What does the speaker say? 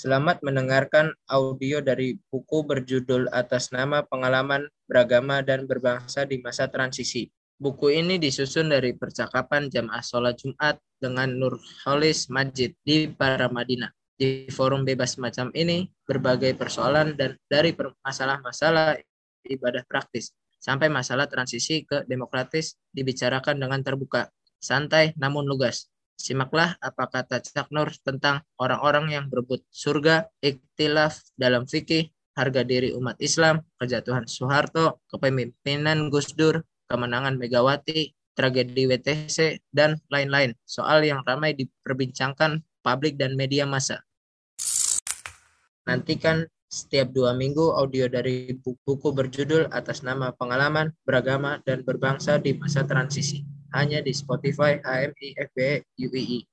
Selamat mendengarkan audio dari buku berjudul atas nama pengalaman beragama dan berbangsa di masa transisi. Buku ini disusun dari percakapan jamaah sholat Jumat dengan Nur Holis Majid di Paramadina. Di forum bebas macam ini, berbagai persoalan dan dari masalah-masalah ibadah praktis sampai masalah transisi ke demokratis dibicarakan dengan terbuka, santai namun lugas. Simaklah apa kata Cak Nur tentang orang-orang yang berebut surga, iktilaf dalam fikih, harga diri umat Islam, kejatuhan Soeharto, kepemimpinan Gus Dur, kemenangan Megawati, tragedi WTC, dan lain-lain. Soal yang ramai diperbincangkan publik dan media massa. Nantikan setiap dua minggu audio dari buku berjudul atas nama pengalaman, beragama, dan berbangsa di masa transisi hanya di Spotify HMI FB UII.